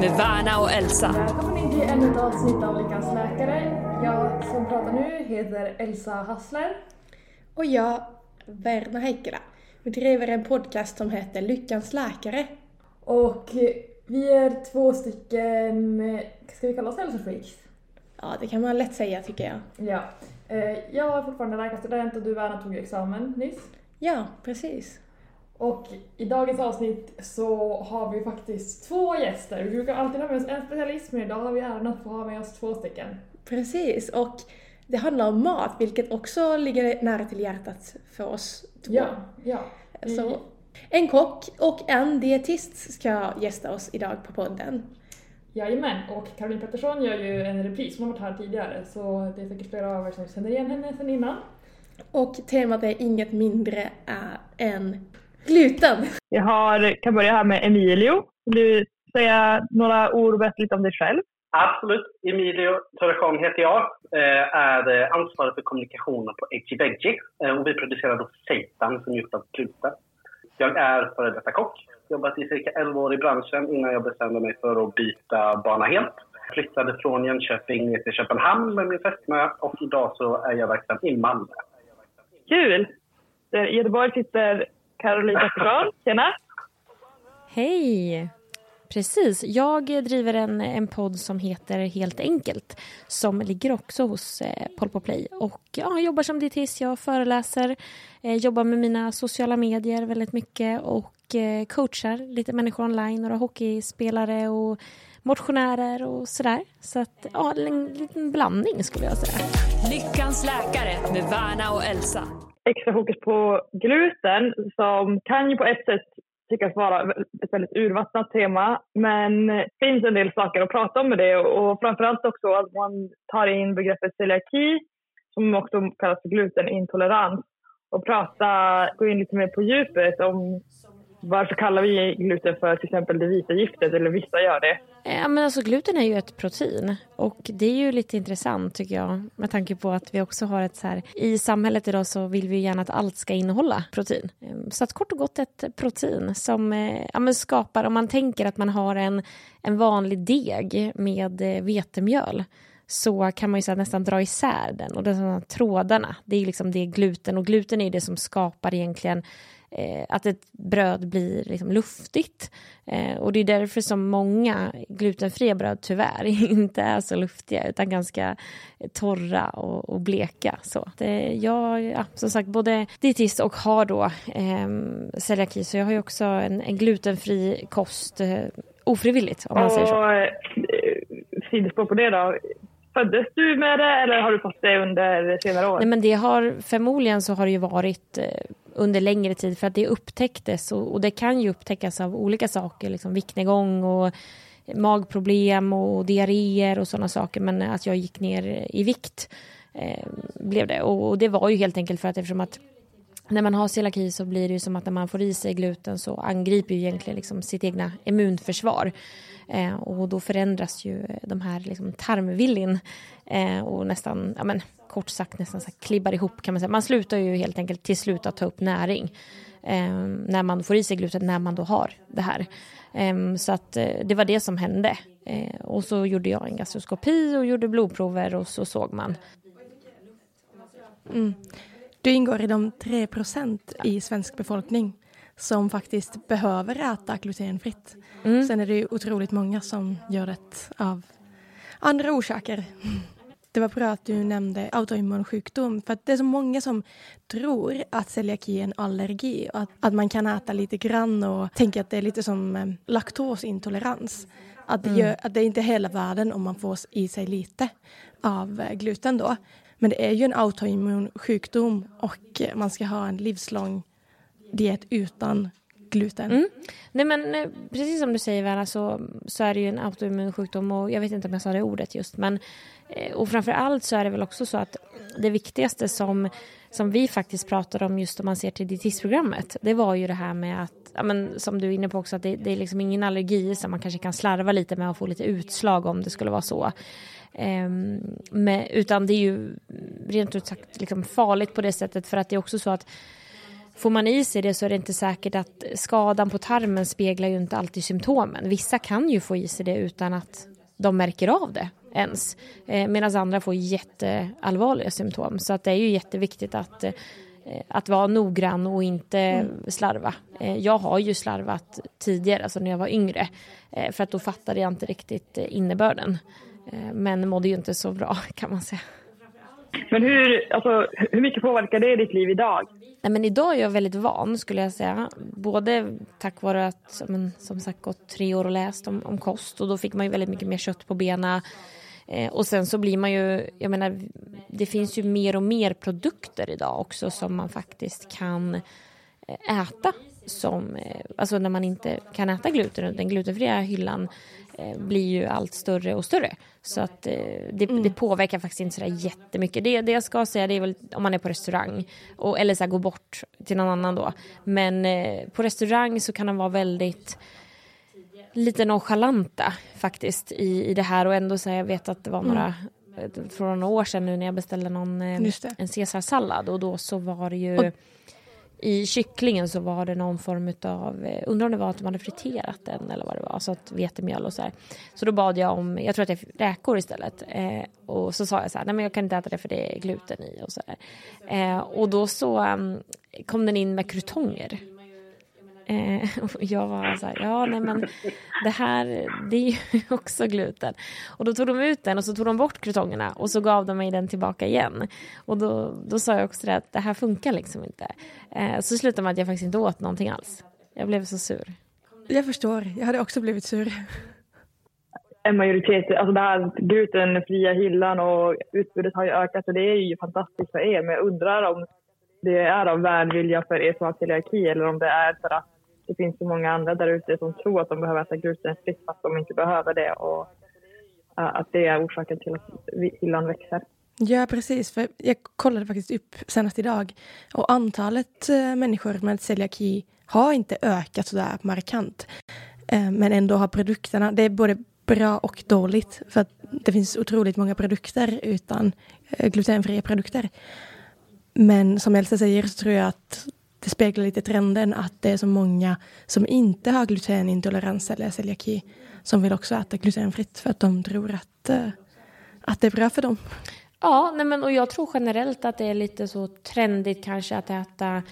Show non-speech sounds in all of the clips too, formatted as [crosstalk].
Med Värna och Elsa. Välkommen in till ännu ett avsnitt av Lyckans läkare. Jag som pratar nu heter Elsa Hassler. Och jag, Verna Heikkilä. Vi driver en podcast som heter Lyckans läkare. Och vi är två stycken, ska vi kalla oss hälsofreaks? Ja, det kan man lätt säga tycker jag. Ja. Eh, Jag är fortfarande läkarstudent och du Verna tog ju examen nyss. Ja, precis. Och i dagens avsnitt så har vi faktiskt två gäster. Vi brukar alltid ha med oss en specialist men idag har vi äran att få ha med oss två stycken. Precis, och det handlar om mat, vilket också ligger nära till hjärtat för oss två. Ja, ja. Så, en kock och en dietist ska gästa oss idag på podden. Jajamän, och Caroline Pettersson gör ju en repris, hon har varit här tidigare så det är säkert flera av er som känner igen henne sedan innan. Och temat är inget mindre än gluten. Jag har, kan börja här med Emilio. Vill du säga några ord och berätta lite om dig själv? Absolut. Emilio Torrejon heter jag. Eh, Är eh, ansvarig för kommunikationen på Edgy Veggie. Eh, Och vi producerar då seitan som är gjort av gluten. Jag är före detta kock. Jobbat i cirka 11 år i branschen innan jag bestämde mig för att byta bana helt. Flyttade från Jönköping ner till Köpenhamn med min fästmö och idag så är jag verksam i Malmö. Kul! I Göteborg sitter Caroline Pettersson. Tjena! Hej! Precis. Jag driver en, en podd som heter Helt enkelt som ligger också hos eh, Polpo Play. Och ja, jag jobbar som dietist, jag föreläser, eh, jobbar med mina sociala medier väldigt mycket och eh, coachar lite människor online, några hockeyspelare och motionärer och sådär. Så att, ja, en liten blandning skulle jag säga. Lyckans läkare med Värna och Elsa. Extra fokus på gluten som kan ju på ett sätt tyckas vara ett väldigt urvattnat tema. Men det finns en del saker att prata om med det och framförallt också att man tar in begreppet celiaki som också kallas för glutenintolerans och prata, gå in lite mer på djupet om varför kallar vi gluten för till exempel det vita giftet eller vissa gör det. Ja, men alltså, gluten är ju ett protein och det är ju lite intressant tycker jag med tanke på att vi också har ett så här i samhället idag så vill vi gärna att allt ska innehålla protein. Ehm, så att kort och gott ett protein som eh, ja, men skapar, om man tänker att man har en, en vanlig deg med eh, vetemjöl så kan man ju så nästan dra isär den och de här trådarna. Det är ju liksom det gluten och gluten är ju det som skapar egentligen eh, att ett bröd blir liksom luftigt. Eh, och det är därför som många glutenfria bröd tyvärr [laughs] inte är så luftiga utan ganska torra och, och bleka. Så det, jag ja, som sagt både dietist och har då eh, celiaki så jag har ju också en, en glutenfri kost eh, ofrivilligt om man säger så. Och eh, sidospår på det då. Föddes du med det eller har du fått det under senare år? Nej, men det har, förmodligen så har det ju varit eh, under längre tid för att det upptäcktes och, och det kan ju upptäckas av olika saker, liksom viktnedgång och magproblem och diarréer och sådana saker. Men att jag gick ner i vikt eh, blev det. Och, och det var ju helt enkelt för att eftersom att när man har celiaki så blir det ju som att när man får i sig gluten så angriper ju egentligen liksom sitt egna immunförsvar. Eh, och då förändras ju de här liksom tarmvillin eh, och nästan, ja men kort sagt nästan så här klibbar ihop kan man säga. Man slutar ju helt enkelt till slut att ta upp näring eh, när man får i sig gluten, när man då har det här. Eh, så att eh, det var det som hände. Eh, och så gjorde jag en gastroskopi och gjorde blodprover och så såg man. Mm. Du ingår i de 3 procent i svensk befolkning som faktiskt behöver äta glutenfritt. Mm. Sen är det ju otroligt många som gör det av andra orsaker. Det var bra att du nämnde autoimmun sjukdom för det är så många som tror att celiaki är en allergi och att, att man kan äta lite grann och tänker att det är lite som eh, laktosintolerans. Att det, gör, att det är inte hela världen om man får i sig lite av eh, gluten då. Men det är ju en autoimmun sjukdom och man ska ha en livslång diet utan gluten. Mm. Nej men eh, precis som du säger Vera så, så är det ju en autoimmun sjukdom och jag vet inte om jag sa det ordet just men eh, och framför allt så är det väl också så att det viktigaste som, som vi faktiskt pratade om just om man ser till dietistprogrammet det var ju det här med att ja, men, som du är inne på också att det, det är liksom ingen allergi så man kanske kan slarva lite med att få lite utslag om det skulle vara så. Ehm, men, utan det är ju rent ut sagt liksom farligt på det sättet för att det är också så att får man i sig det så är det inte säkert att skadan på tarmen speglar ju inte alltid symptomen. Vissa kan ju få i sig det utan att de märker av det ens. Eh, Medan andra får jätteallvarliga symptom. Så att det är ju jätteviktigt att, eh, att vara noggrann och inte mm. slarva. Eh, jag har ju slarvat tidigare, alltså när jag var yngre. För att då fattade jag inte riktigt innebörden. Eh, men mådde ju inte så bra [laughs] kan man säga. Men hur, alltså, hur mycket påverkar det ditt liv idag? Nej, men idag är jag väldigt van skulle jag säga. Både tack vare att men, som sagt gått tre år och läst om, om kost och då fick man ju väldigt mycket mer kött på benen. Eh, och sen så blir man ju, jag menar, det finns ju mer och mer produkter idag också som man faktiskt kan eh, äta som, eh, alltså när man inte kan äta gluten, den glutenfria hyllan blir ju allt större och större. Så att eh, det, mm. det, påverkar faktiskt inte sådär jättemycket. Det, det jag ska säga det är väl om man är på restaurang och, eller så här, gå bort till någon annan då. Men eh, på restaurang så kan de vara väldigt lite nonchalanta faktiskt i, i det här och ändå så här, jag vet att det var några mm. från några år sedan nu när jag beställde någon, en caesarsallad och då så var det ju och i kycklingen så var det någon form av, eh, undrar om det var att de hade friterat den eller vad det var, så att vetemjöl och så här. Så då bad jag om, jag tror att jag fick räkor istället. Eh, och så sa jag så här, nej men jag kan inte äta det för det är gluten i och så där. Eh, och då så um, kom den in med krutonger. Eh, och [laughs] jag var så här, ja nej men det här det är ju [laughs] också gluten. Och då tog de ut den och så tog de bort krutongerna och så gav de mig den tillbaka igen. Och då, då sa jag också det att det här funkar liksom inte. Eh, så slutade med att jag faktiskt inte åt någonting alls. Jag blev så sur. Jag förstår, jag hade också blivit sur. En majoritet, alltså det här glutenfria hyllan och utbudet har ju ökat och det är ju fantastiskt för er. Men jag undrar om det är av välvilja för er som har celiaki eller om det är för att det finns så många andra där ute som tror att de behöver äta glutenfritt fast de inte behöver det och uh, att det är orsaken till att hyllan växer. Ja, precis. För jag kollade faktiskt upp senast idag och antalet eh, människor med celiaki har inte ökat så där markant. Eh, men ändå har produkterna, det är både bra och dåligt för att det finns otroligt många produkter utan eh, glutenfria produkter. Men som Elsa säger så tror jag att det speglar lite trenden att det är så många som inte har glutenintolerans eller celiaki som vill också äta glutenfritt för att de tror att, eh, att det är bra för dem. Ja, nej men, och jag tror generellt att det är lite så trendigt kanske att äta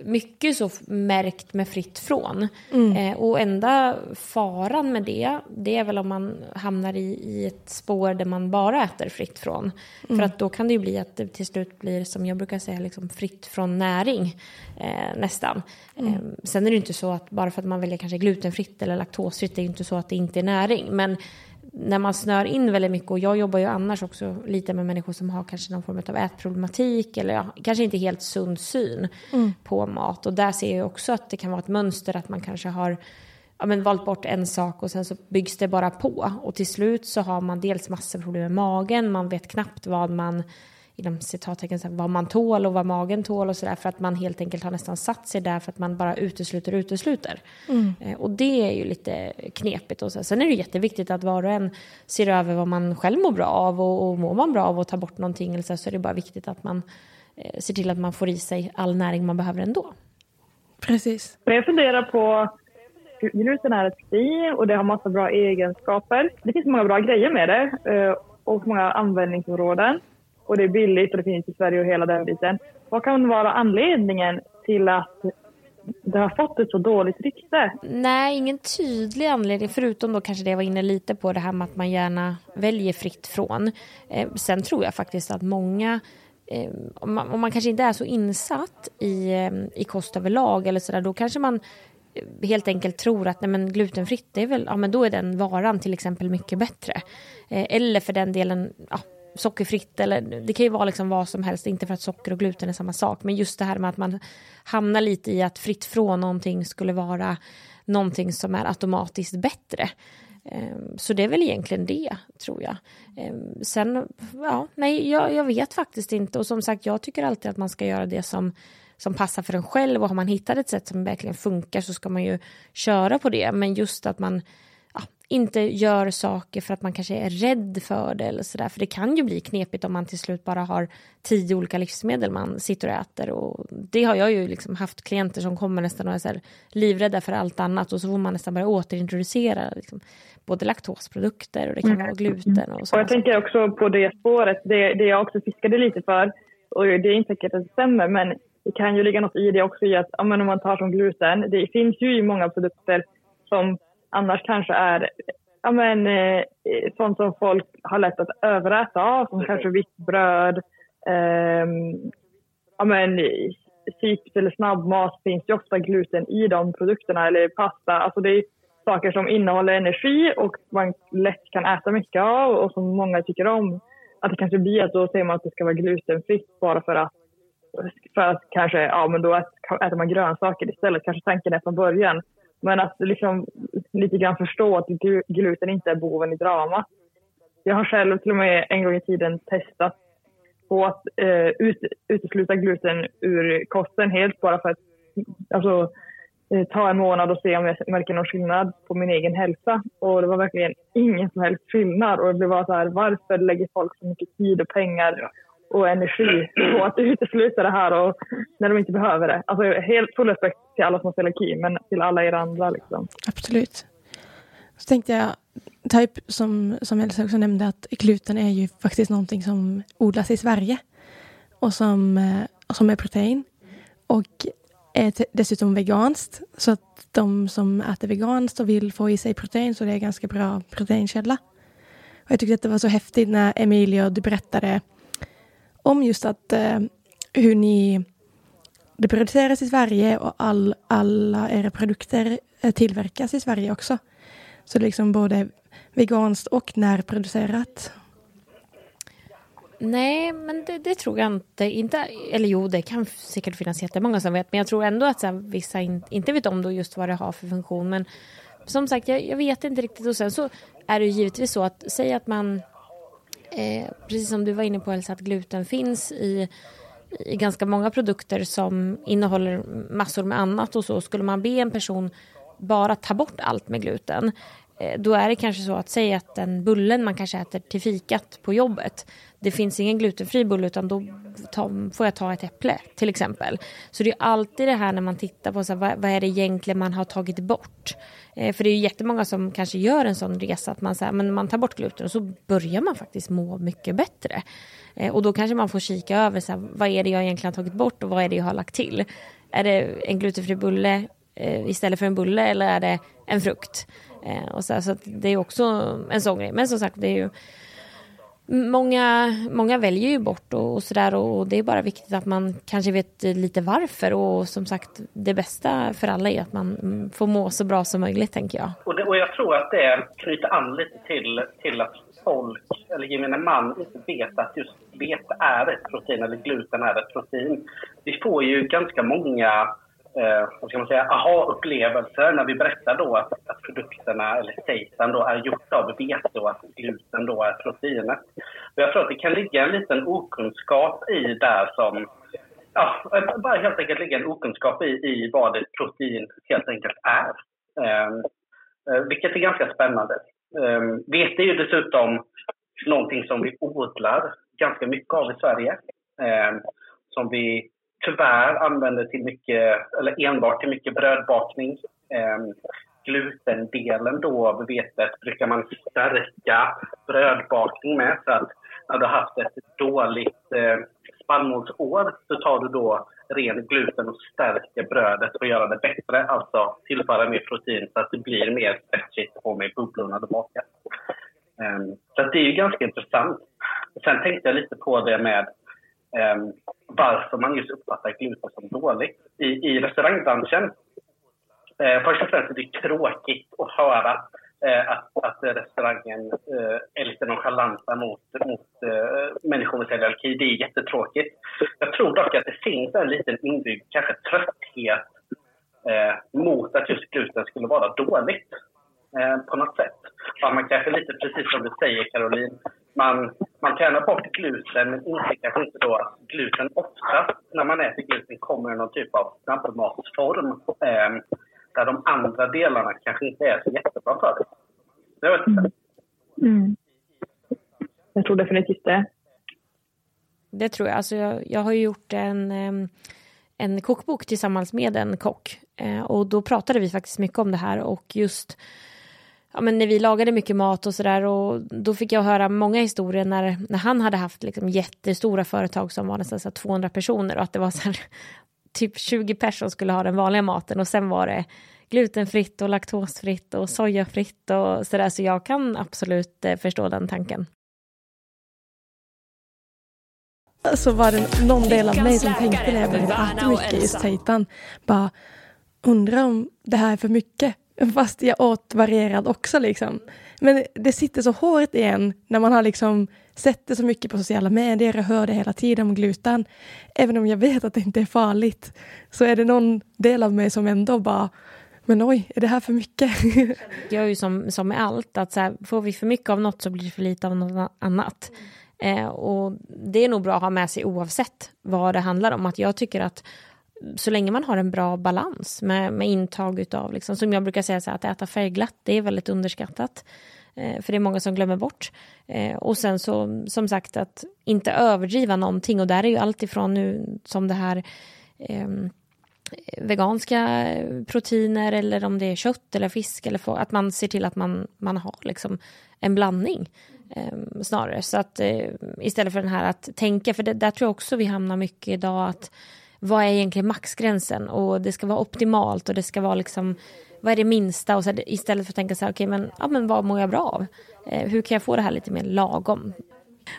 mycket så märkt med fritt från. Mm. Eh, och enda faran med det, det är väl om man hamnar i, i ett spår där man bara äter fritt från. Mm. För att då kan det ju bli att det till slut blir, som jag brukar säga, liksom fritt från näring eh, nästan. Mm. Eh, sen är det inte så att bara för att man väljer kanske glutenfritt eller laktosfritt, det är inte så att det inte är näring. Men när man snör in väldigt mycket och jag jobbar ju annars också lite med människor som har kanske någon form av ätproblematik eller ja, kanske inte helt sund syn mm. på mat och där ser jag också att det kan vara ett mönster att man kanske har ja, men valt bort en sak och sen så byggs det bara på och till slut så har man dels massor problem med magen, man vet knappt vad man inom citattecken vad man tål och vad magen tål och sådär för att man helt enkelt har nästan satt sig där för att man bara utesluter och utesluter. Mm. Eh, och det är ju lite knepigt. Och så. Sen är det jätteviktigt att var och en ser över vad man själv mår bra av och, och mår man bra av att ta bort någonting eller så, så är det bara viktigt att man eh, ser till att man får i sig all näring man behöver ändå. Precis. Jag funderar på gluten är ett fi och det har massa bra egenskaper. Det finns många bra grejer med det eh, och många användningsområden och det är billigt och det finns i Sverige och hela den biten. Vad kan vara anledningen till att det har fått ett så dåligt rykte? Nej, ingen tydlig anledning förutom då kanske det jag var inne lite på det här med att man gärna väljer fritt från. Eh, sen tror jag faktiskt att många eh, om, man, om, man, kanske inte är så insatt i, eh, i kost överlag eller sådär, då kanske man eh, helt enkelt tror att nej men glutenfritt, det är väl, ja men då är den varan till exempel mycket bättre. Eh, eller för den delen, ja, sockerfritt eller det kan ju vara liksom vad som helst, inte för att socker och gluten är samma sak, men just det här med att man hamnar lite i att fritt från någonting skulle vara någonting som är automatiskt bättre. Ehm, så det är väl egentligen det, tror jag. Ehm, sen, ja, nej, jag, jag vet faktiskt inte. Och som sagt, jag tycker alltid att man ska göra det som, som passar för en själv. Och har man hittat ett sätt som verkligen funkar så ska man ju köra på det. Men just att man ja, inte gör saker för att man kanske är rädd för det eller sådär. För det kan ju bli knepigt om man till slut bara har tio olika livsmedel man sitter och äter. Och det har jag ju liksom haft klienter som kommer nästan och är så här livrädda för allt annat och så får man nästan börja återintroducera liksom, både laktosprodukter och det kan Mm. vara gluten och Och jag tänker också på det spåret, det, det jag också fiskade lite för, och det är inte säkert att det stämmer, men det kan ju ligga något i det också i att ja, om man tar som gluten, det finns ju i många produkter som annars kanske är ja, men, eh, sånt som folk har lätt att överäta av, som kanske vitt bröd, ehm, ja, men, chips eller snabbmat finns ju ofta gluten i de produkterna, eller pasta. Alltså det är saker som innehåller energi och man lätt kan äta mycket av och som många tycker om. Att det kanske blir att då säger man att det ska vara glutenfritt bara för att, för att kanske, ja men då ät- äter man grönsaker istället. Kanske tanken är från början. Men att liksom lite grann förstå att gluten inte är boven i dramat. Jag har själv till och med en gång i tiden testat på att eh, ut, utesluta gluten ur kosten helt bara för att alltså, eh, ta en månad och se om jag märker någon skillnad på min egen hälsa. Och det var verkligen ingen som helst skillnad. Och det var så här, varför lägger folk så mycket tid och pengar och energi på att utesluta det här och, när de inte behöver det? Alltså helt full respekt till alla som har celiaki, men till alla er andra liksom. Absolut. Så tänkte jag, typ som, som Elsa också nämnde, att gluten är ju faktiskt någonting som odlas i Sverige och som, eh, och som är protein och är dessutom veganskt. Så att de som äter veganskt och vill få i sig protein så det är en ganska bra proteinkälla. Och jag tyckte att det var så häftigt när Emilio du berättade om just att eh, hur ni det produceras i Sverige och all, alla era produkter eh, tillverkas i Sverige också. Så det är liksom både veganskt och närproducerat. Nej, men det, det tror jag inte. inte. Eller jo, det kan säkert finnas jättemånga som vet. Men jag tror ändå att så här, vissa in, inte vet om då just vad det har för funktion. Men som sagt, jag, jag vet inte riktigt. Och sen så är det givetvis så att säg att man, eh, precis som du var inne på Elsa, att gluten finns i, i ganska många produkter som innehåller massor med annat och så. Skulle man be en person bara ta bort allt med gluten Eh, då är det kanske så att säga att den bullen man kanske äter till fikat på jobbet det finns ingen glutenfri bulle utan då får jag ta ett äpple till exempel. Så det är alltid det här när man tittar på så här, vad, vad är det egentligen man har tagit bort. Eh, för det är ju jättemånga som kanske gör en sån resa att man, så här, men man tar bort gluten och så börjar man faktiskt må mycket bättre. Eh, och då kanske man får kika över så här, vad är det jag egentligen har tagit bort och vad är det jag har lagt till. Är det en glutenfri bulle eh, istället för en bulle eller är det en frukt? Eh, och så, så att det är också en sån grej. Men som sagt, det är ju Många, många väljer ju bort och, och sådär och det är bara viktigt att man kanske vet lite varför och som sagt det bästa för alla är att man mm, får må så bra som möjligt tänker jag. Och, det, och jag tror att det knyter an lite till, till att folk, eller gemene man, inte vet att just vete är ett protein eller gluten är ett protein. Vi får ju ganska många eh, vad ska man säga, aha-upplevelser när vi berättar då att, att produkterna, eller seitan då, är gjort av vete och att gluten då är proteinet. Och jag tror att det kan ligga en liten okunskap i där som ja, bara helt enkelt ligga en okunskap i, i vad ett protein helt enkelt är. Ehm, eh, vilket är ganska spännande. Eh, vete är ju dessutom någonting som vi odlar ganska mycket av i Sverige. Eh, som vi tyvärr använder till mycket, eller enbart till mycket brödbakning. Eh, glutendelen då av vetet brukar man stärka brödbakning med. Så att när du har haft ett dåligt eh, spannmålsår så tar du då ren gluten och stärker brödet och gör det bättre. Alltså tillföra mer protein så att det blir mer stretchigt och med bubblorna du bakar. Um, så det är ju ganska intressant. Sen tänkte jag lite på det med eh, varför man just uppfattar gluten som dåligt. I, i restaurangbranschen, eh, först och främst är det tråkigt att höra eh, att, att restaurangen eh, är lite nonchalanta mot, mot eh, människor med celiaki. Det är jättetråkigt. Jag tror dock att det finns en liten inbyggd kanske trötthet eh, mot att just gluten skulle vara dåligt eh, på något sätt. Ja, man kanske lite precis som du säger Caroline, man, man tränar bort gluten men inser kanske inte då att gluten ofta när man äter gluten kommer i någon typ av snabbmatsform eh, där de andra delarna kanske inte är så jättebra för dig. Jag vet inte. Mm. Jag tror definitivt det. Det tror jag. Alltså jag, jag har ju gjort en, em, en kokbok tillsammans med en kock. Eh, och då pratade vi faktiskt mycket om det här och just ja, men när vi lagade mycket mat och sådär och då fick jag höra många historier när, när han hade haft liksom jättestora företag som var nästan så här 200 personer och att det var så här, [laughs] typ 20 personer skulle ha den vanliga maten och sen var det glutenfritt och laktosfritt och sojafritt och sådär så jag kan absolut eh, förstå den tanken. så var det någon del av mig som tänkte när jag började äta mycket just seitan. Bara undrar om det här är för mycket. Fast jag åt varierad också liksom. Men det sitter så hårt igen när man har liksom sett det så mycket på sociala medier och hör det hela tiden om gluten. Även om jag vet att det inte är farligt så är det någon del av mig som ändå bara men oj, är det här för mycket? [laughs] Jag är ju som, som med allt, att så här, får vi för mycket av något så blir det för lite av något annat. Eh, och det är nog bra att ha med sig oavsett vad det handlar om. Att jag tycker att så länge man har en bra balans med, med intag utav, liksom, som jag brukar säga, så här, att äta färgglatt, det är väldigt underskattat. Eh, för det är många som glömmer bort. Eh, och sen så, som sagt, att inte överdriva någonting. Och där är ju allt ifrån nu som det här eh, veganska proteiner eller om det är kött eller fisk eller få, att man ser till att man, man har liksom en blandning eh, snarare. Så att eh, istället för den här att tänka, för det, där tror jag också vi hamnar mycket idag att vad är egentligen maxgränsen och det ska vara optimalt och det ska vara liksom vad är det minsta och så här, istället för att tänka så här, okej men, ja, men vad mår jag bra av? Eh, hur kan jag få det här lite mer lagom?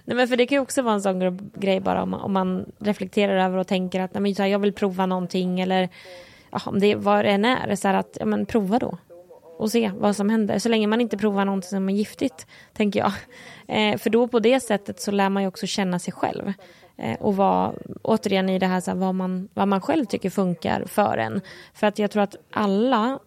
Nej, men för det kan ju också vara en sån grej bara om man, om man reflekterar över och tänker att nej, men, så här, jag vill prova någonting eller ja, om det vad det än är, så här att ja, men, prova då och se vad som händer. Så länge man inte provar någonting som är giftigt, tänker jag. Eh, för då på det sättet så lär man ju också känna sig själv. Eh, och vara, återigen i det här, så här vad, man, vad man själv tycker funkar för en. För att jag tror att alla,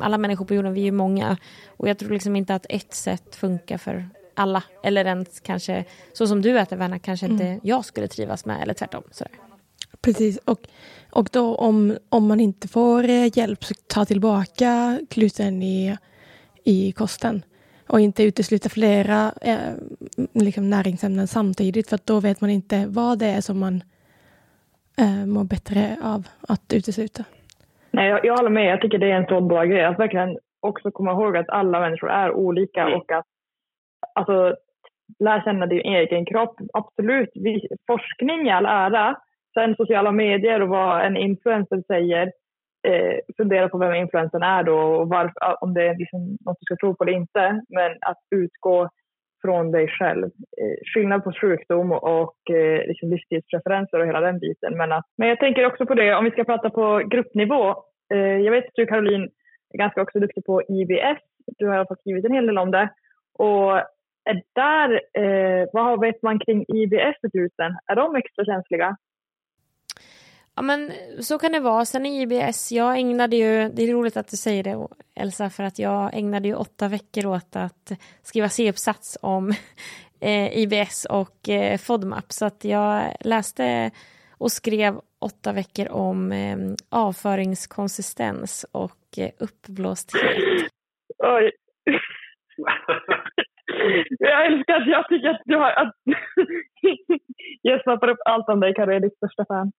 alla människor på jorden, vi är ju många. Och jag tror liksom inte att ett sätt funkar för alla. Eller ens kanske, så som du äter Verna, kanske inte jag skulle trivas med. Eller tvärtom. Sådär. Precis, och, och då om, om man inte får eh, hjälp så ta tillbaka gluten i, i kosten. Och inte utesluta flera eh, liksom näringsämnen samtidigt för då vet man inte vad det är som man eh, mår bättre av att utesluta. Nej, jag, jag håller med. Jag tycker det är en så bra grej att verkligen också komma ihåg att alla människor är olika och att alltså, lära känna din egen kropp. Absolut, vi, forskning i all ära. Sen sociala medier och vad en influencer säger. Eh, fundera på vem influencern är då och varför, om det är liksom något du ska tro på eller inte. Men att utgå från dig själv. Eh, skillnad på sjukdom och eh, liksom livsstilspreferenser och hela den biten. Men, att, men jag tänker också på det, om vi ska prata på gruppnivå. Eh, jag vet att du Caroline är ganska också duktig på IBS. Du har i alla fall skrivit en hel del om det. Och är där, eh, vad vet man kring IBS och? Är de extra känsliga? Ja men så kan det vara. Sen i IBS, jag ägnade ju, det är roligt att du säger det Elsa, för att jag ägnade ju åtta veckor åt att skriva C-uppsats om [laughs] eh, IBS och eh, FODMAP. Så att jag läste och skrev åtta veckor om eh, avföringskonsistens och eh, uppblåsthet. Oj. [laughs] jag älskar att jag tycker att du har... Att [laughs] jag snappar upp allt om dig, Carro, Jag är ditt största fan.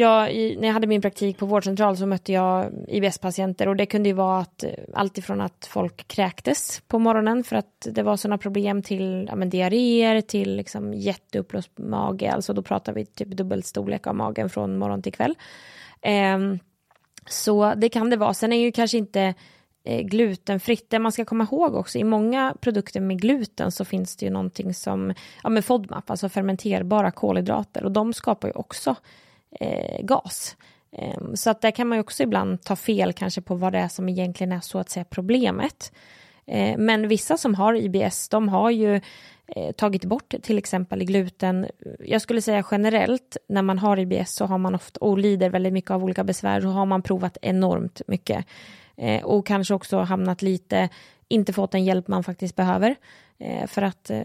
Jag, i, när jag hade min praktik på vårdcentral så mötte jag IBS-patienter och det kunde ju vara att eh, allt ifrån att folk kräktes på morgonen för att det var sådana problem till ja, men diarréer, till liksom jätteuppblåst mage, alltså då pratar vi typ dubbelstorlek av magen från morgon till kväll. Ehm, så det kan det vara. Sen är ju kanske inte eh, glutenfritt. Det man ska komma ihåg också, i många produkter med gluten så finns det ju någonting som, ja men FODMAP, alltså fermenterbara kolhydrater och de skapar ju också eh, gas. Eh, så att där kan man ju också ibland ta fel kanske på vad det är som egentligen är så att säga problemet. Eh, men vissa som har IBS, de har ju eh, tagit bort till exempel gluten. Jag skulle säga generellt när man har IBS så har man ofta och lider väldigt mycket av olika besvär så har man provat enormt mycket. Eh, och kanske också hamnat lite inte fått den hjälp man faktiskt behöver. Eh, för att eh,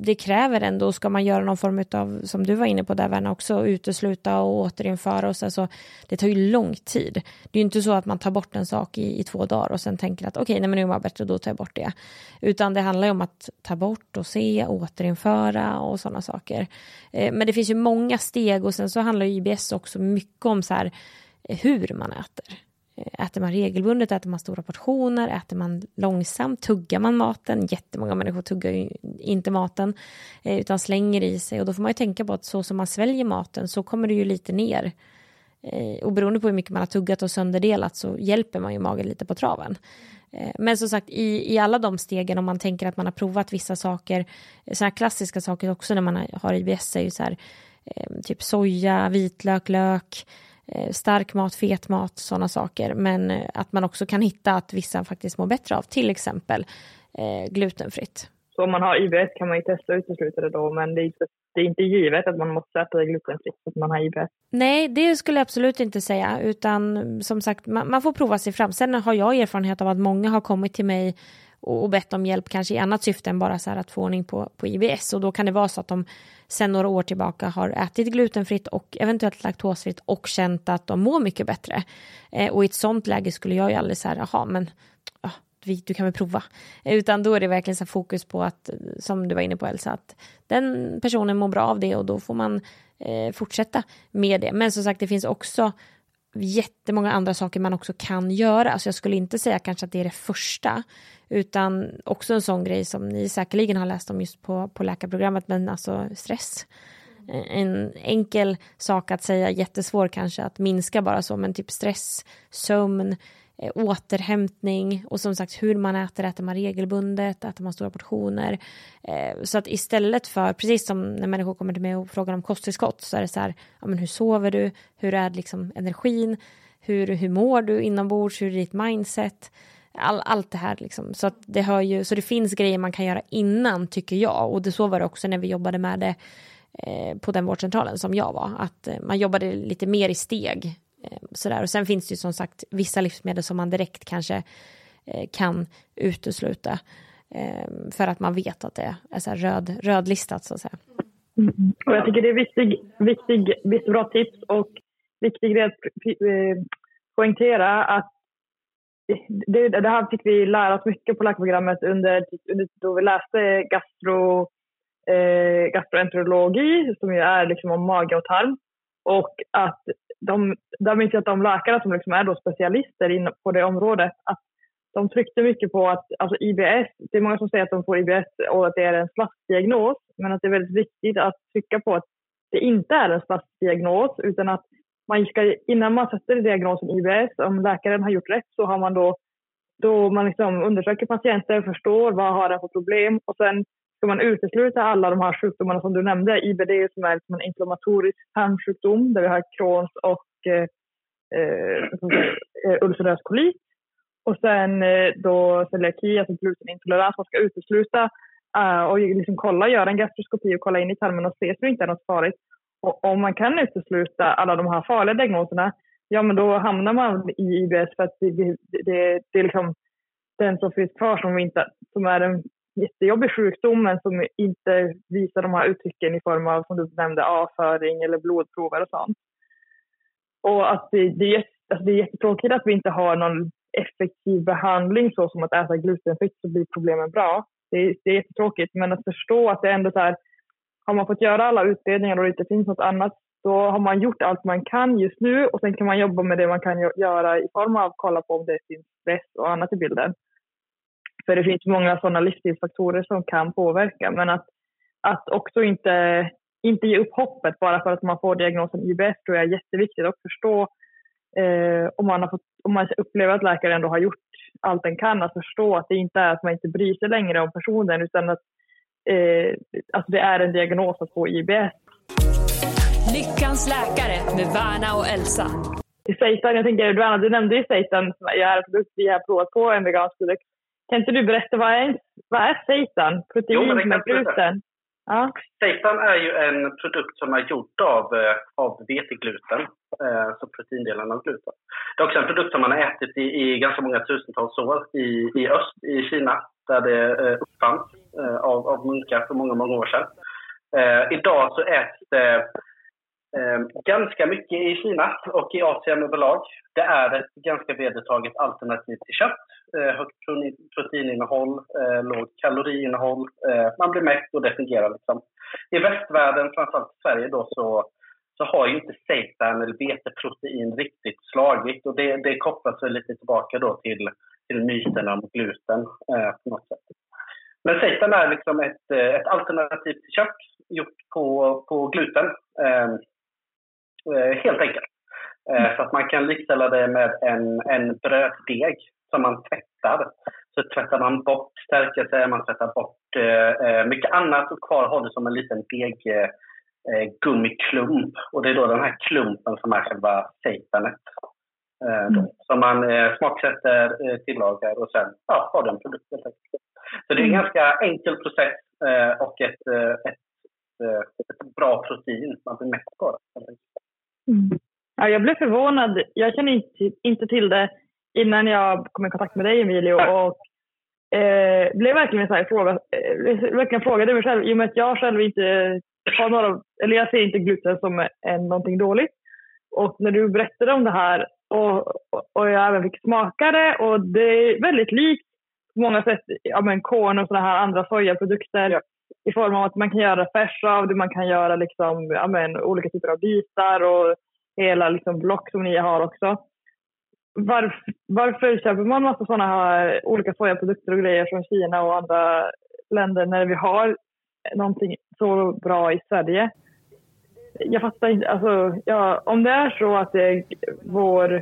det kräver ändå, ska man göra någon form av, som du var inne på där Verna, också utesluta och återinföra och så, så det tar ju lång tid. Det är ju inte så att man tar bort en sak i, i två dagar och sen tänker att okej, okay, nu mår jag bättre, då tar jag bort det. Utan det handlar ju om att ta bort och se, återinföra och sådana saker. Eh, men det finns ju många steg och sen så handlar ju IBS också mycket om så här hur man äter. Eh, äter man regelbundet, äter man stora portioner, äter man långsamt, tuggar man maten? Jättemånga människor tuggar ju inte maten eh, utan slänger i sig och då får man ju tänka på att så som man sväljer maten så kommer det ju lite ner. Eh, och beroende på hur mycket man har tuggat och sönderdelat så hjälper man ju magen lite på traven. Men som sagt, i, i alla de stegen, om man tänker att man har provat vissa saker, sådana klassiska saker också när man har IBS är ju så här, typ soja, vitlök, lök, stark mat, fet mat, sådana saker. Men eh, att man också kan hitta att vissa faktiskt mår bättre av till exempel eh, glutenfritt. Så om man har IBS kan man ju testa att utesluta det då, men det är, inte, det är inte givet att man måste äta det glutenfritt för att man har IBS. Nej, det skulle jag absolut inte säga, utan som sagt, man, man får prova sig fram. Sen har jag erfarenhet av att många har kommit till mig och, bett om hjälp kanske i annat syfte än bara så att få ordning på, på IBS och då kan det vara så att de sen några år tillbaka har ätit glutenfritt och eventuellt laktosfritt och känt att de mår mycket bättre. Eh, och i ett sånt läge skulle jag ju aldrig säga, jaha men ah, du kan väl prova. Eh, utan då är det verkligen så fokus på att, som du var inne på Elsa, att den personen mår bra av det och då får man eh, fortsätta med det. Men som sagt, det finns också jättemånga andra saker man också kan göra. Alltså jag skulle inte säga kanske att det är det första, utan också en sån grej som ni säkerligen har läst om just på, på läkarprogrammet, men alltså stress. En enkel sak att säga, jättesvår kanske att minska bara så, men typ stress, sömn, eh, återhämtning och som sagt hur man äter, äter man regelbundet, äter man stora portioner. Eh, så att istället för, precis som när människor kommer till mig och frågar om kosttillskott så är det så här, ja men hur sover du, hur är liksom energin, hur, hur mår du inombords, hur är ditt mindset? All, allt det här liksom. Så, att det hör ju, så det finns grejer man kan göra innan tycker jag. Och det så var det också när vi jobbade med det eh, på den vårdcentralen som jag var. Att eh, man jobbade lite mer i steg. Eh, sådär. Och sen finns det ju som sagt vissa livsmedel som man direkt kanske eh, kan utesluta. Ehm, för att man vet att det är så röd, rödlistat så att säga. Mm. Och jag tycker det är viktig, viktig, viktig bra tips och viktig grej att eh, poängtera att det, det här fick vi lära oss mycket på läkarprogrammet under, under då vi läste gastro, eh, gastroenterologi som ju är liksom om mage och tarm. Och att de, där minns jag att de läkare som liksom är då specialister in, på det området, att de tryckte mycket på att alltså IBS, det är många som säger att de får IBS och att det är en slaskdiagnos, men att det är väldigt viktigt att trycka på att det inte är en slaskdiagnos utan att man ska, innan man sätter diagnosen IBS, om läkaren har gjort rätt så har man då, då man liksom undersöker patienten, förstår vad har den för problem och sen ska man utesluta alla de här sjukdomarna som du nämnde, IBD som är liksom en inflammatorisk tarmsjukdom där vi har Crohns och eh, eh, eh, ulcerös kolit. Och sen eh, då celiaki, alltså glutenintolerans, man ska utesluta eh, och liksom kolla, göra en gastroskopi och kolla in i tarmen och se så det inte är något farligt. Och om man kan utesluta alla de här farliga diagnoserna, ja men då hamnar man i IBS för att det, det, det, det är liksom den som finns kvar som, inte, som är den jättejobbig sjukdom men som inte visar de här uttrycken i form av, som du nämnde, avföring eller blodprover och sånt. Och att det, det, är, alltså det är jättetråkigt att vi inte har någon effektiv behandling så som att äta glutenfritt så blir problemen bra. Det är, det är jättetråkigt men att förstå att det ändå så här, har man fått göra alla utredningar och det inte finns något annat då har man gjort allt man kan just nu och sen kan man jobba med det man kan göra i form av att kolla på om det finns stress och annat i bilden. För det finns många sådana livsstilsfaktorer som kan påverka men att, att också inte, inte ge upp hoppet bara för att man får diagnosen IBS tror jag är jätteviktigt att förstå eh, om, man har fått, om man upplever att läkaren ändå har gjort allt den kan att förstå att det inte är att man inte bryr sig längre om personen utan att eh, alltså det är en diagnos att få IBS. Lyckans läkare med Värna och Elsa. I seitan, jag tänker, du nämnde ju seitan som är produkt vi har provat på en vegansk produkt. Kan inte du berätta vad är, vad är seitan? Protein med gluten? Ja. Seitan är ju en produkt som är gjord av, eh, av vetegluten, eh, så proteindelarna av gluten. Det är också en produkt som man har ätit i, i ganska många tusentals år i, i öst, i Kina, där det eh, uppfanns eh, av, av munkar för många, många år sedan. Eh, idag så äts det ganska mycket i Kina och i Asien överlag. Det är ett ganska vedertaget alternativ till kött. Eh, högt proteininnehåll, eh, lågt kaloriinnehåll. Eh, man blir mätt och det fungerar. Liksom. I västvärlden, framförallt i Sverige, då, så, så har ju inte seitan eller veteprotein riktigt slagit. Och det, det kopplas lite tillbaka då till, till myterna om gluten eh, på något sätt. Men seitan är liksom ett, eh, ett alternativ till kött gjort på, på gluten. Ehm, eh, helt enkelt. Eh, så att man kan likställa det med en, en bröddeg som man tvättar. Så tvättar man bort stärkelse, man tvättar bort eh, eh, mycket annat och kvar har du som en liten deg eh, gummiklump. Och det är då den här klumpen som är själva seitanet. Eh, då, Som man eh, smaksätter, eh, tillagar och sen ja, har du en produkt helt enkelt. Så det är en ganska enkel process eh, och ett, eh, ett, eh, ett bra protein. Man blir mätt på det. enkelt. Ja, jag blev förvånad. Jag kände inte, inte till det innan jag kom i kontakt med dig Emilio. Och, eh, blev verkligen så här fråga, eh, verkligen frågade mig själv, i och med att jag själv inte har några, eller jag ser inte gluten som en, någonting dåligt. Och när du berättade om det här och, och, jag även fick smaka det och det är väldigt likt på många sätt ja, men korn och sådana här andra sojaprodukter Ja. i form av att man kan göra färs av det, man kan göra liksom, ja, men, olika typer av bitar och hela liksom, block som ni har också varför, varför köper man massa sådana här olika sojaprodukter och grejer från Kina och andra länder när vi har någonting så bra i Sverige? Jag fattar inte, alltså, ja, om det är så att det är vår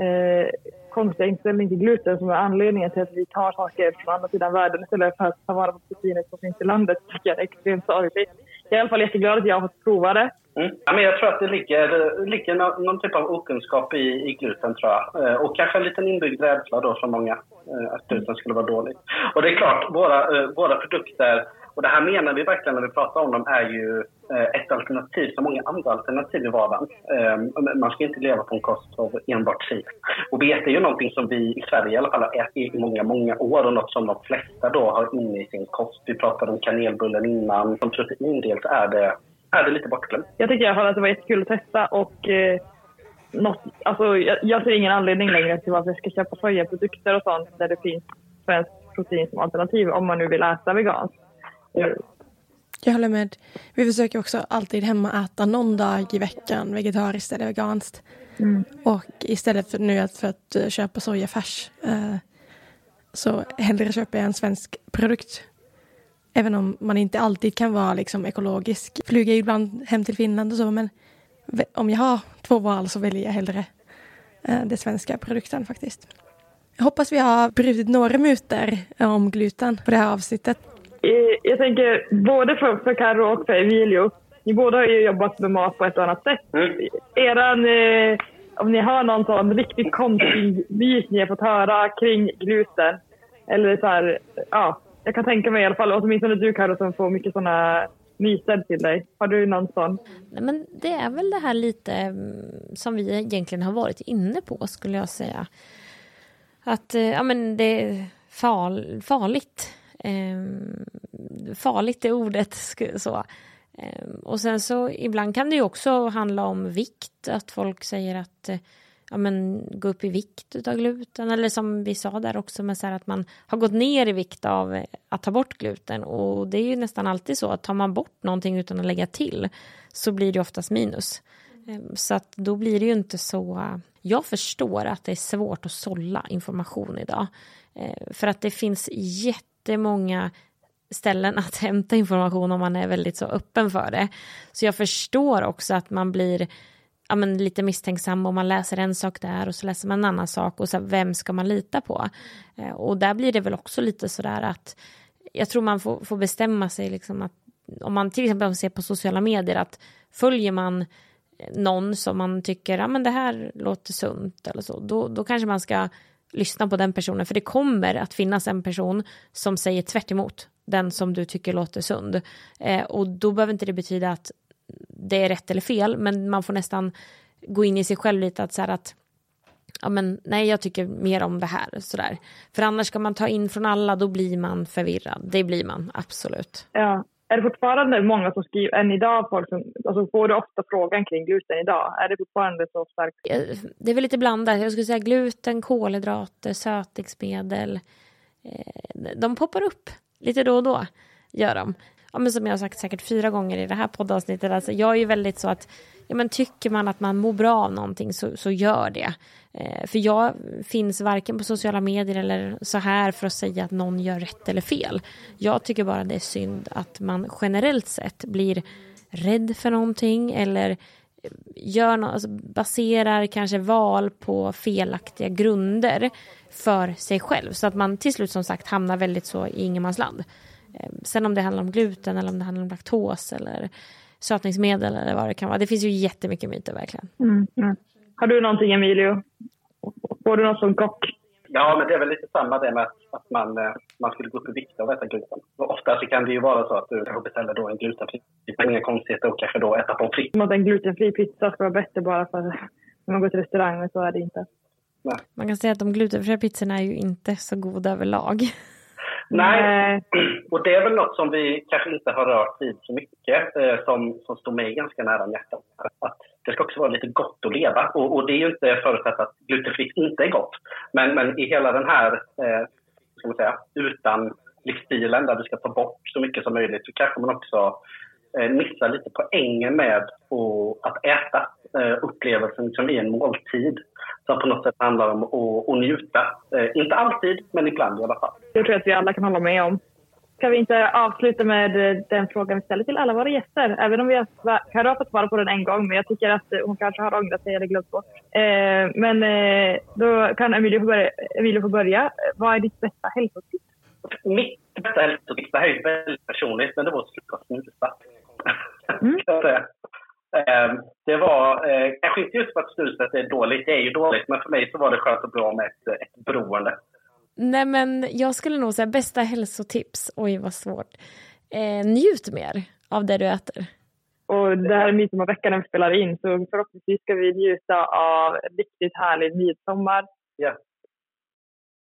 eh, konstiga inställning till gluten som är anledningen till att vi tar saker från andra sidan världen istället för att ta vara på proteinet som finns i landet tycker jag är extremt sorgligt. Jag är i alla fall jätteglad att jag har fått prova det. Mm. Ja, men jag tror att det ligger, ligger någon, någon typ av okunskap i, i gluten, tror jag. Eh, och kanske en liten inbyggd rädsla då för många, eh, att gluten skulle vara dåligt. Och det är klart, våra, eh, våra produkter, och det här menar vi verkligen när vi pratar om dem, är ju eh, ett alternativ som många andra alternativ i vardagen. Eh, man ska inte leva på en kost av enbart sill. Och vete är ju någonting som vi i Sverige i alla fall har ätit i många, många år och något som de flesta då har inne i sin kost. Vi pratade om kanelbullen innan. Som proteindel så är det, är det lite bortglömt. Jag tycker i alla fall att det var jättekul att testa och eh, något, alltså, jag, jag ser ingen anledning längre till varför jag ska köpa sojaprodukter och sånt där det finns svenskt protein som alternativ om man nu vill äta veganskt. Ja. Jag håller med. Vi försöker också alltid hemma äta någon dag i veckan vegetariskt eller veganskt. Och istället för nu att, för att eh, köpa sojafärs eh, så hellre köper jag en svensk produkt. Även om man inte alltid kan vara liksom ekologisk. Flyger ibland hem till Finland och så men om jag har två val så väljer jag hellre eh, den svenska produkten faktiskt. Jag hoppas vi har brutit några myter om gluten på det här avsnittet. Jag tänker både för, för Karo och för Emilio, ni båda har ju jobbat med mat på ett annat sätt. Mm. Eran, eh, om ni har någon sån riktigt konstig myt ni har fått höra kring gluten. Eller så här, ja, jag kan tänka mig i alla fall, åtminstone du Karo som får mycket sådana myter till dig. Har du någon sån? Nej, men det är väl det här lite mm, som vi egentligen har varit inne på skulle jag säga. Att eh, ja, men det är far, farligt. Ehm, farligt är ordet. Så. Ehm, och sen så ibland kan det ju också handla om vikt. Att folk säger att eh, ja, men, gå upp i vikt utav gluten. Eller som vi sa där också, med så här att man har gått ner i vikt av eh, att ta bort gluten. Och det är ju nästan alltid så att tar man bort någonting utan att lägga till så blir det oftast minus. Ehm, så att då blir det ju inte så... Jag förstår att det är svårt att sålla information idag. Ehm, för att det finns jättemånga ställen att [laughs] hämta information om man är väldigt så öppen för det. Så jag förstår också att man blir ja, men lite misstänksam och man läser en sak där och så läser man en annan sak och så här, vem ska man lita på? Eh, Och där blir det väl också lite sådär att jag tror man får, får bestämma sig liksom att om man till exempel ser på sociala medier att följer man någon som man tycker ja, men det här låter sunt eller så, då, då kanske man ska lyssna på den personen. För det kommer att finnas en person som säger tvärt emot den som du tycker låter sund. Eh, och då behöver inte det betyda att det är rätt eller fel, men man får nästan gå in i sig själv lite att så att ja men nej jag tycker mer om det här sådär. För annars ska man ta in från alla då blir man förvirrad. Det blir man absolut. Ja. Är det fortfarande många som skriver, än idag, folk som, alltså får du ofta frågan kring gluten idag? Är det fortfarande så starkt? Det är väl lite blandat. Jag skulle säga gluten, kolhydrater, sötningsmedel. Eh, de poppar upp lite då och då, gör de. Ja, men som jag har sagt säkert fyra gånger i det här poddavsnittet, alltså jag är ju väldigt så att ja, men tycker man att man mår bra av någonting så, så gör det. Eh, för jag finns varken på sociala medier eller så här för att säga att någon gör rätt eller fel. Jag tycker bara det är synd att man generellt sett blir rädd för någonting eller eh, gör no alltså baserar kanske val på felaktiga grunder för sig själv. Så att man till slut som sagt hamnar väldigt så i ingenmansland. Eh, sen om det handlar om gluten eller om det handlar om laktos eller sötningsmedel eller vad det kan vara. Det finns ju jättemycket myter verkligen. Mm, mm. Har du någonting Emilio? Får du något som kock? Ja, men det är väl lite samma det med att man, eh, man skulle gå upp i vikt av att äta gluten. Och ofta så kan det ju vara så att du kanske beställer då en glutenfri. Är inga konstigheter att kanske då äta pommes frites. Att en glutenfri pizza ska vara bättre bara för att man går till restaurang, men så är det inte. Nej. Man kan säga att de glutenfria pizzorna är ju inte så goda överlag. [laughs] Nej, och det är väl något som vi kanske inte har rört vid så mycket, eh, som, som står mig ganska nära hjärtat. Att det ska också vara lite gott att leva. Och, och det är ju inte förutsatt att glutenfritt inte är gott. Men, men i hela den här, eh, ska man säga, utan livsstilen där du ska ta bort så mycket som möjligt så kanske man också eh, missar lite poängen med att äta eh, upplevelsen som är en måltid som på något sätt handlar om att, att njuta. Eh, inte alltid, men ibland i alla fall. Det tror jag att vi alla kan hålla med om. Ska vi inte avsluta med eh, den frågan vi ställer till alla våra gäster? Även om vi har, fått svara på den en gång, men jag tycker att hon kanske har ångrat sig eller glömt bort. Eh, men eh, då kan Emilio få, börja, Emilio få börja. Vad är ditt bästa hälsotips? Mitt bästa hälsotips, det här är väldigt personligt, men det var att sluta snusa. Mm. [laughs] Ehm, det var eh, kanske inte just för att snuset är dåligt, det är ju dåligt, men för mig så var det skönt och bra med ett, ett beroende. Nej men jag skulle nog säga bästa hälsotips, oj vad svårt. Eh, njut mer av det du äter. Och det här är midsommarveckan när vi spelar in så förhoppningsvis ska vi njuta av riktigt härlig midsommar. Ja.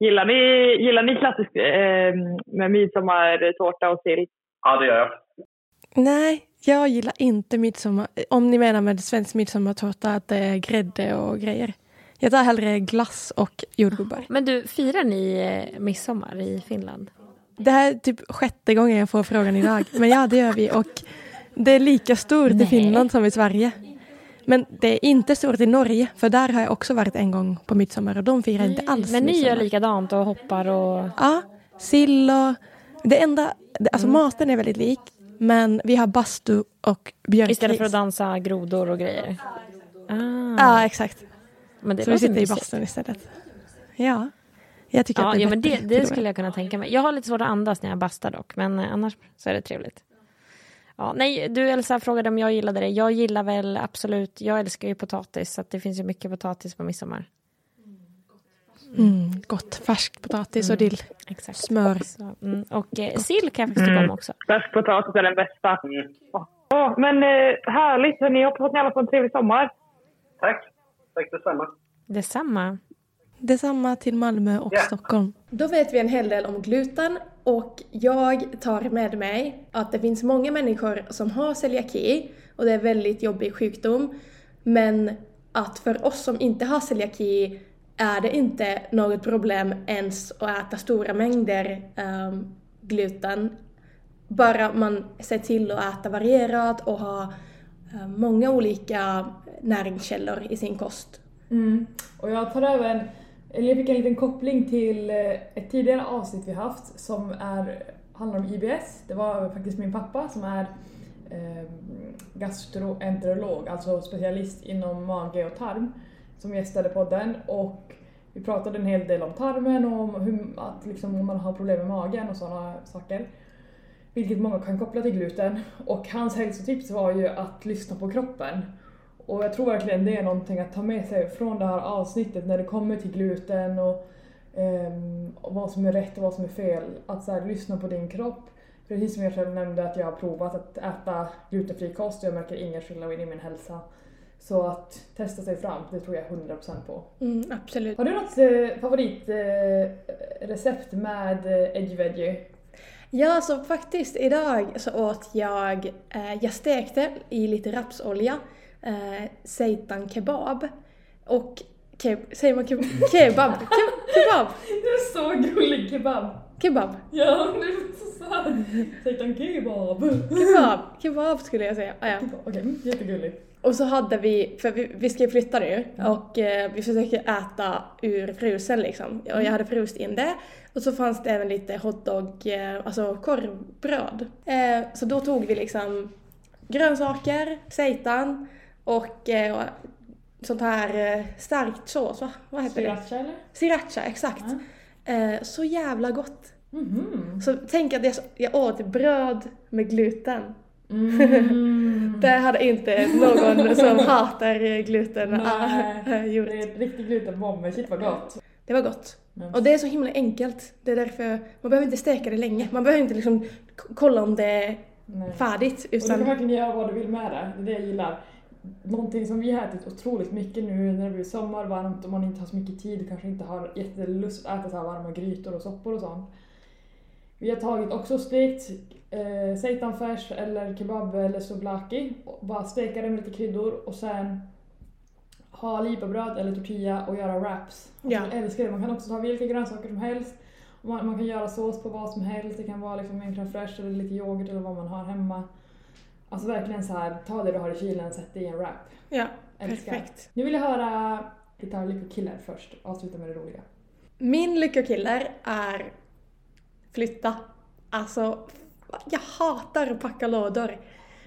Gillar ni, gillar ni klassisk eh, med midsommartårta och sill? Ja, det gör jag. Nej, jag gillar inte midsommar. Om ni menar med svensk midsommartårta att det är grädde och grejer. Jag tar hellre glass och jordgubbar. Men du, firar ni eh, midsommar i Finland? Det här är typ sjätte gången jag får frågan idag. Men ja, det gör vi. Och det är lika stort Nej. i Finland som i Sverige. Men det är inte stort i Norge, för där har jag också varit en gång på midsommar och de firar inte alls Men ni midsommar. gör likadant och hoppar och... Ja, sill och... Det enda... Alltså Mm. maten är väldigt lik, men vi har bastu och björkris. Istället för att dansa grodor och grejer? Ah. Ja, exakt. men det Så vi sitter i bastun istället. Ja. Jag tycker Ja, att det är ja men det, det skulle jag kunna tänka mig. Jag har lite svårt att andas när jag bastar dock, men eh, annars så är det trevligt. Ja, nej, du Elsa frågade om jag gillade det. Jag gillar väl absolut, jag älskar ju potatis så det finns ju mycket potatis på midsommar. Mm, gott. Färsk potatis och dill. Exakt. Smör. Mm. Och eh, sill kan jag faktiskt tycka om också. Färsk potatis är den bästa. Mm. Åh, men eh, härligt hörni, jag hoppas att ni alla får en trevlig sommar. Tack. Tack detsamma. Detsamma. Detsamma till Malmö och Ja. Stockholm. Då vet vi en hel del om gluten och jag tar med mig att det finns många människor som har celiaki och det är väldigt jobbig sjukdom. Men att för oss som inte har celiaki är det inte något problem ens att äta stora mängder um, gluten. Bara man ser till att äta varierat och ha um, många olika näringskällor i sin kost. Mm. Och jag tar även, eller jag fick en liten koppling till eh, ett tidigare avsnitt vi haft som är, handlar om IBS. Det var faktiskt min pappa som är eh, gastroenterolog, alltså specialist inom mage och tarm, som gästade podden. Och vi pratade en hel del om tarmen och om hur, att liksom, om man har problem med magen och sådana saker. Vilket många kan koppla till gluten. Och hans hälsotips var ju att lyssna på kroppen. Och jag tror verkligen det är någonting att ta med sig från det här avsnittet när det kommer till gluten och um, och vad som är rätt och vad som är fel. Att så här, lyssna på din kropp. Precis som jag själv nämnde att jag har provat att äta glutenfri kost och jag märker ingen skillnad i min hälsa. Så att testa sig fram, det tror jag 100% på. Mm, absolut. Har du något eh, favoritrecept eh, med eh, edgy veggie? Ja, så faktiskt idag så åt jag, eh, jag stekte i lite rapsolja eh, seitan kebab. Och ke, säger man keb, [laughs] kebab? Ke, kebab? Du är så gullig kebab! Kebab? Ja, du är så söt! Seitan kebab! Kebab? Kebab skulle jag säga. Ah, ja. Okej, mm, jättegulligt. Och så hade vi, för vi, vi ska ju flytta nu och eh, vi försöker äta ur frusen liksom. Och jag hade frust in det. Och så fanns det även lite hotdog, eh, alltså korvbröd. Eh, så då tog vi liksom grönsaker, seitan och eh, sånt här eh, starkt sås, va? Vad heter det? Sriracha eller? Sriracha, exakt. Eh, så jävla gott. Mhm. Så tänk att jag, jag åt bröd med gluten. Mm. [laughs] Det hade inte någon som hatar gluten Nej, äh, gjort. Det är ett riktigt glutenbomb, men shit vad gott. Det var gott. Mm. Och det är så himla enkelt. Det är därför man behöver inte steka det länge. Man behöver inte liksom kolla om det är Nej. färdigt. Och du kan Utan, verkligen göra vad du vill med det, det är det jag gillar. Någonting som vi har ätit otroligt mycket nu när det blir sommar, varmt och man inte har så mycket tid, kanske inte har jättelust att äta så här varma grytor och soppor och sånt. Vi har tagit också stekt eh, seitanfärs eller kebab eller souvlaki, och bara steka det med lite kryddor och sen ha lipabröd eller tortilla och göra wraps. Alltså, Ja. Jag älskar det, man kan också ta vilka grönsaker som helst. Och Man, man kan göra sås på vad som helst, det kan vara liksom en crème fraîche eller lite yoghurt eller vad man har hemma. Alltså verkligen så här, ta det du har i kylen, sätt det i en wrap. ja, Älskar. perfekt. Nu vill jag höra, vi tar lyckokillar först, avsluta med det roliga. Min lyckokiller är flytta. Alltså, jag hatar att packa lådor.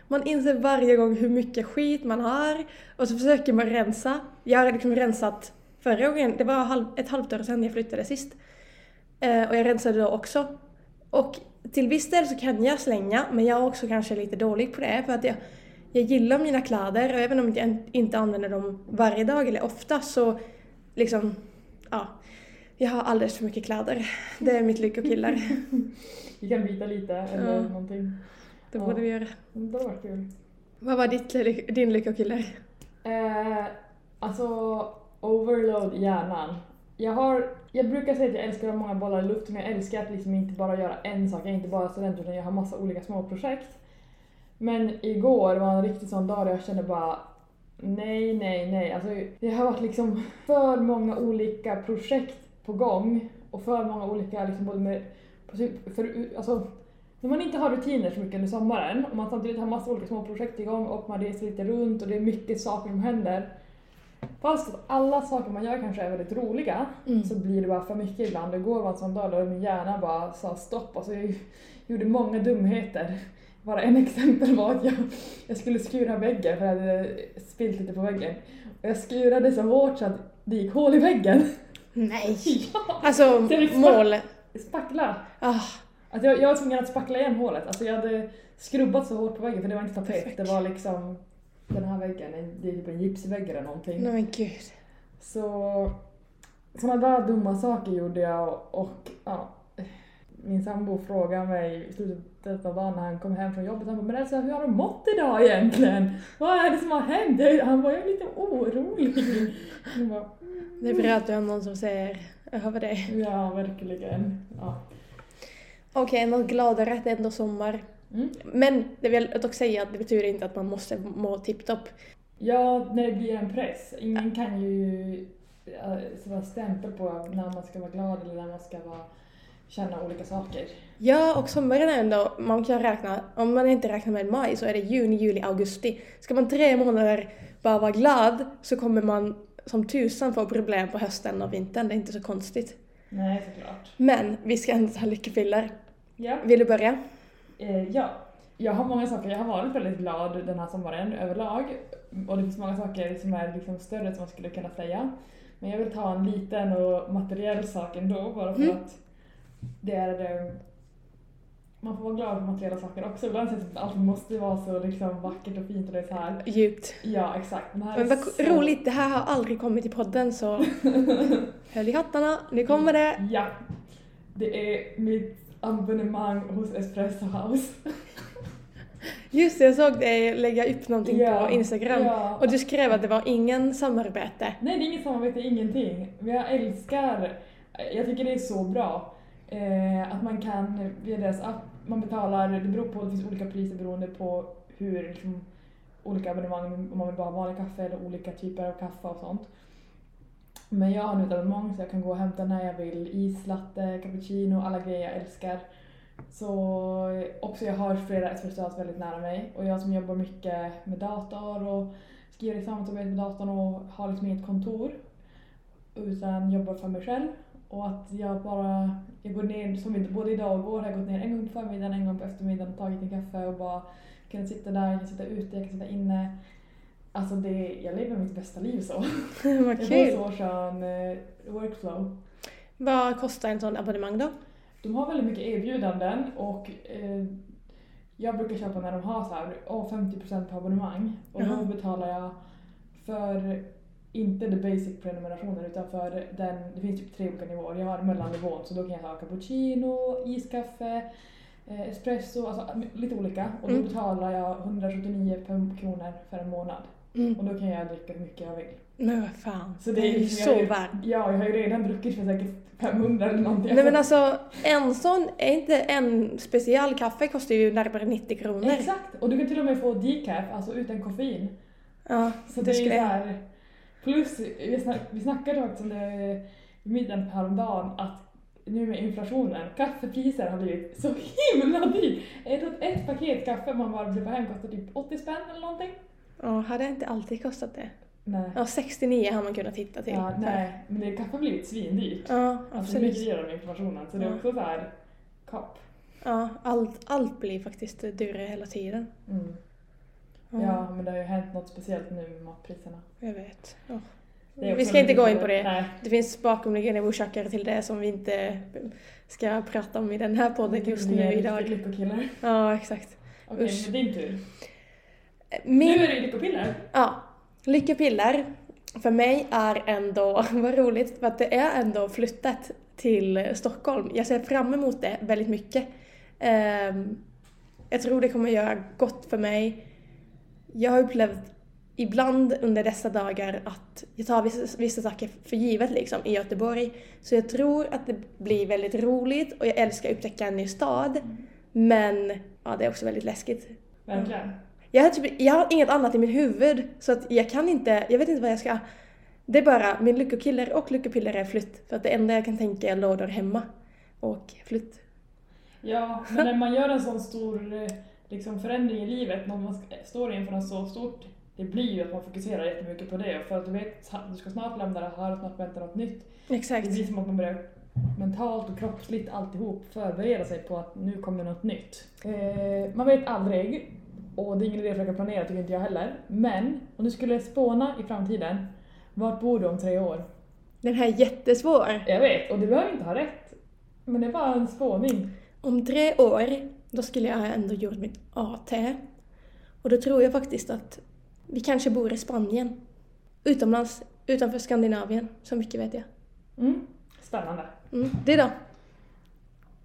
Man inser varje gång hur mycket skit man har och så försöker man rensa. Jag har liksom rensat förra gången, det var ett halvt år sedan jag flyttade sist. Eh, och jag rensade då också. Och till viss del så kan jag slänga, men jag är också kanske lite dålig på det för att jag, jag gillar mina kläder och även om jag inte använder dem varje dag eller ofta så liksom, ja. Jag har alldeles för mycket kläder. Det är mitt lyckokillar. [laughs] Vi kan byta lite eller Ja. någonting. Det Ja. borde vi göra. Det var kul. Vad var ditt, din lyckokiller? Eh, alltså, overload hjärnan. Jag har, jag brukar säga att jag älskar att ha många bollar i luften, men jag älskar att liksom inte bara göra en sak. Jag är inte bara student utan jag har massa olika små projekt. Men igår var en riktigt sån dag där jag kände bara nej, nej, nej. Alltså, det har varit liksom för många olika projekt på gång och för många olika liksom både med, för, alltså, när man inte har rutiner så mycket under sommaren och man samtidigt har massa olika små projekt igång och man reser lite runt och det är mycket saker som händer. Fast alla saker man gör kanske är väldigt roliga Mm. så blir det bara för mycket ibland. Igår var en sån dag då min hjärna bara sa stopp. Alltså jag gjorde många dumheter. Bara en [laughs] exempel var att jag, jag skulle skura väggen för jag hade spilt lite på väggen. Och jag skurade så hårt så att det gick hål i väggen. Nej! [laughs] ja! Alltså mål. Spackla! Ah, Att jag, jag var tvungen att spackla igen hålet. Alltså jag hade skrubbat så hårt på väggen för det var inte tapet. Perfekt. Det var liksom den här väggen, en- det är typ en gipsvägg eller någonting. nej men gud. Så sådana där dumma saker gjorde jag och, ja, min sambo frågade mig i slutet av dagen när han kom hem från jobbet, han bara “men Elsa, hur har du mått idag egentligen? Vad är det som har hänt?” Han var jag är lite orolig. [laughs] Jag bara, Det att du har någon som säger över det. ja, verkligen. Ja. Okej, något gladare, det är ändå sommar. Mm. Men det vill jag dock säga att det betyder inte att man måste må tipptopp. ja, när det blir en press. Ingen kan ju äh, sätta stämpel på när man ska vara glad eller när man ska vara, känna olika saker. Ja, och sommaren är ändå, man kan räkna, om man inte räknar med maj så är det juni, juli, augusti. Ska man tre månader bara vara glad så kommer man som tusan få problem på hösten och vintern, det är inte så konstigt. Nej, såklart. Men vi ska ändå ta lyckopiller. Ja. Vill du börja? Eh, ja, jag har många saker. Jag har varit väldigt glad den här sommaren överlag. Och det finns många saker som är liksom större som man skulle kunna säga. Men jag vill ta en liten och materiell sak ändå bara för Mm. att det är... man får vara glad för materiella saker också. Ibland känns det att allt måste vara så liksom vackert och fint och det är så här. Djupt. Ja, exakt. Men, Men vad så... roligt, det här har aldrig kommit i podden så [laughs] höll i hattarna, nu kommer det. Ja. Det är mitt abonnemang hos Espresso House. [laughs] Just det, jag såg dig lägga upp någonting Ja, på Instagram ja. och du skrev att det var ingen samarbete. Nej, det är inget samarbete, ingenting. Men jag älskar, jag tycker det är så bra eh, att man kan via deras app, man betalar, det beror på, det finns olika priser beroende på hur liksom, olika abonnemang, om man vill bara ha vanlig kaffe eller olika typer av kaffe och sånt. Men jag har nu ett abonnemang så jag kan gå och hämta när jag vill islatte, cappuccino, alla grejer jag älskar. Så också jag har flera espresso väldigt nära mig och jag som jobbar mycket med dator och skriver i samarbete med datorn och har liksom inget kontor utan jobbar för mig själv och att jag bara, jag går ner, som inte både idag och igår har jag gått ner en gång på förmiddagen, en gång på eftermiddagen och tagit en kaffe och bara kunnat sitta där, jag kan sitta ute, jag kan sitta inne. Alltså det, jag lever mitt bästa liv så. [laughs] [laughs] Vad Jag får kul! så skön workflow. Vad kostar en sån abonnemang då? De har väldigt mycket erbjudanden och eh, jag brukar köpa när de har så här, åh, 50% på abonnemang. Och då betalar jag för, inte the basic prenumerationen utan för den, det finns typ tre olika nivåer. Jag har mellannivån så då kan jag ha cappuccino, iskaffe, eh, espresso, alltså lite olika. Och då Mm. betalar jag 179 per- kronor för en månad. Mm. Och då kan jag dricka hur mycket jag vill. Men vad fan, Så det det är är ju liksom- så jag är- värt. Ja, jag har ju redan druckit för säkert 500 eller någonting. Nej men alltså, en sån, är inte en specialkaffe kostar ju närmare 90 kronor. Exakt! Och du kan till och med få decaf, alltså utan koffein. Ja, Så det det, är skulle så jag. här, Plus, vi, snack, vi snackade faktiskt om det i middagen häromdagen att nu med inflationen, kaffepriser har blivit så himla dyrt. Ett, ett paket kaffe man bara på hem kostar typ 80 spänn eller någonting. Ja, hade inte alltid kostat det. Nej. Ja, 69 har man kunnat hitta till. Ja, nej, men det, kaffe har blivit svindyrt. Ja, Alltså absolut. mycket dyrare med inflationen. Så det är också så här, kapp. Ja, allt, allt blir faktiskt dyrare hela tiden. Mm. Ja, men det har ju hänt något speciellt nu med matpriserna. Jag vet. Är Vi ska inte gå in på det. Nej. Det finns bakomliggande orsaker till det som vi inte ska prata om i den här podden just nu idag. Lyckokillar. Ja, exakt. Okej, men din tur. Min, Nu är det lyckopiller. ja, lyckopiller för mig är ändå, [laughs] vad roligt, för att det är ändå flyttat till Stockholm. Jag ser fram emot det väldigt mycket. Ehm, jag tror det kommer göra gott för mig. Jag har upplevt ibland under dessa dagar att jag tar vissa, vissa saker för givet liksom i Göteborg. Så jag tror att det blir väldigt roligt och jag älskar att upptäcka en ny stad. Men ja, det är också väldigt läskigt. Verkligen. Jag har, typ, jag har inget annat i mitt huvud så att jag kan inte, jag vet inte vad jag ska... Det är bara min lyckokiller och lyckopiller är flytt. För att det enda jag kan tänka är lådor hemma. Och flytt. Ja, men när man gör en sån stor eh, liksom, förändring i livet, när man står inför något så stort, det blir ju att man fokuserar jättemycket på det. För att du vet att du ska snart lämna det här och snart vänta något nytt. Exakt. Det blir som att man börjar mentalt och kroppsligt alltihop förbereda sig på att nu kommer något nytt. Eh, man vet aldrig, och det är ingen idé att försöka planera tycker inte jag heller. Men om du skulle spåna i framtiden, vart bor du om tre år? Den här är jättesvår. Jag vet, och du behöver inte ha rätt. Men det är bara en spåning. Om tre år, då skulle jag ändå gjort mitt AT. Och då tror jag faktiskt att vi kanske bor i Spanien. Utomlands, utanför Skandinavien. Så mycket vet jag. Mm. Spännande. Mm. Det då?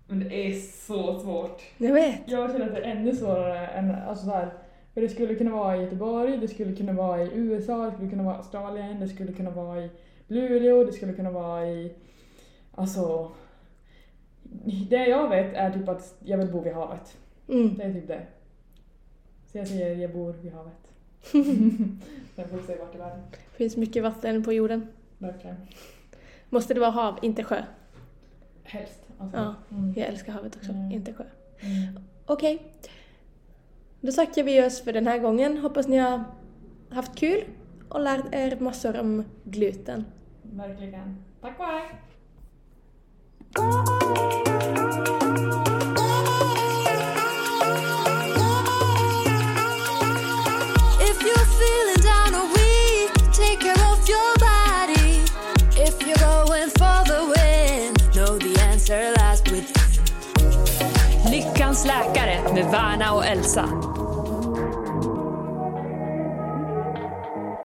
Men det är så svårt. Jag vet. Jag känner att det är ännu svårare än, alltså så här, för det skulle kunna vara i Göteborg, det skulle kunna vara i USA, det skulle kunna vara i Australien, det skulle kunna vara i Luleå, det skulle kunna vara i, alltså, det jag vet är typ att jag vill bo vid havet. Mm. Det är typ det. Så jag säger jag bor vid havet. [laughs] Sen får vi se vart i världen. finns mycket vatten på jorden. Verkligen. Måste det vara hav, inte sjö? Helst. Alltså. Ja. Mm. Jag älskar havet också, Mm. inte sjö. Mm. Okej. Då tackar vi oss för den här gången. Hoppas ni har haft kul och lärt er massor om gluten. Verkligen. Tack och hej! Läkare med Värna och Elsa.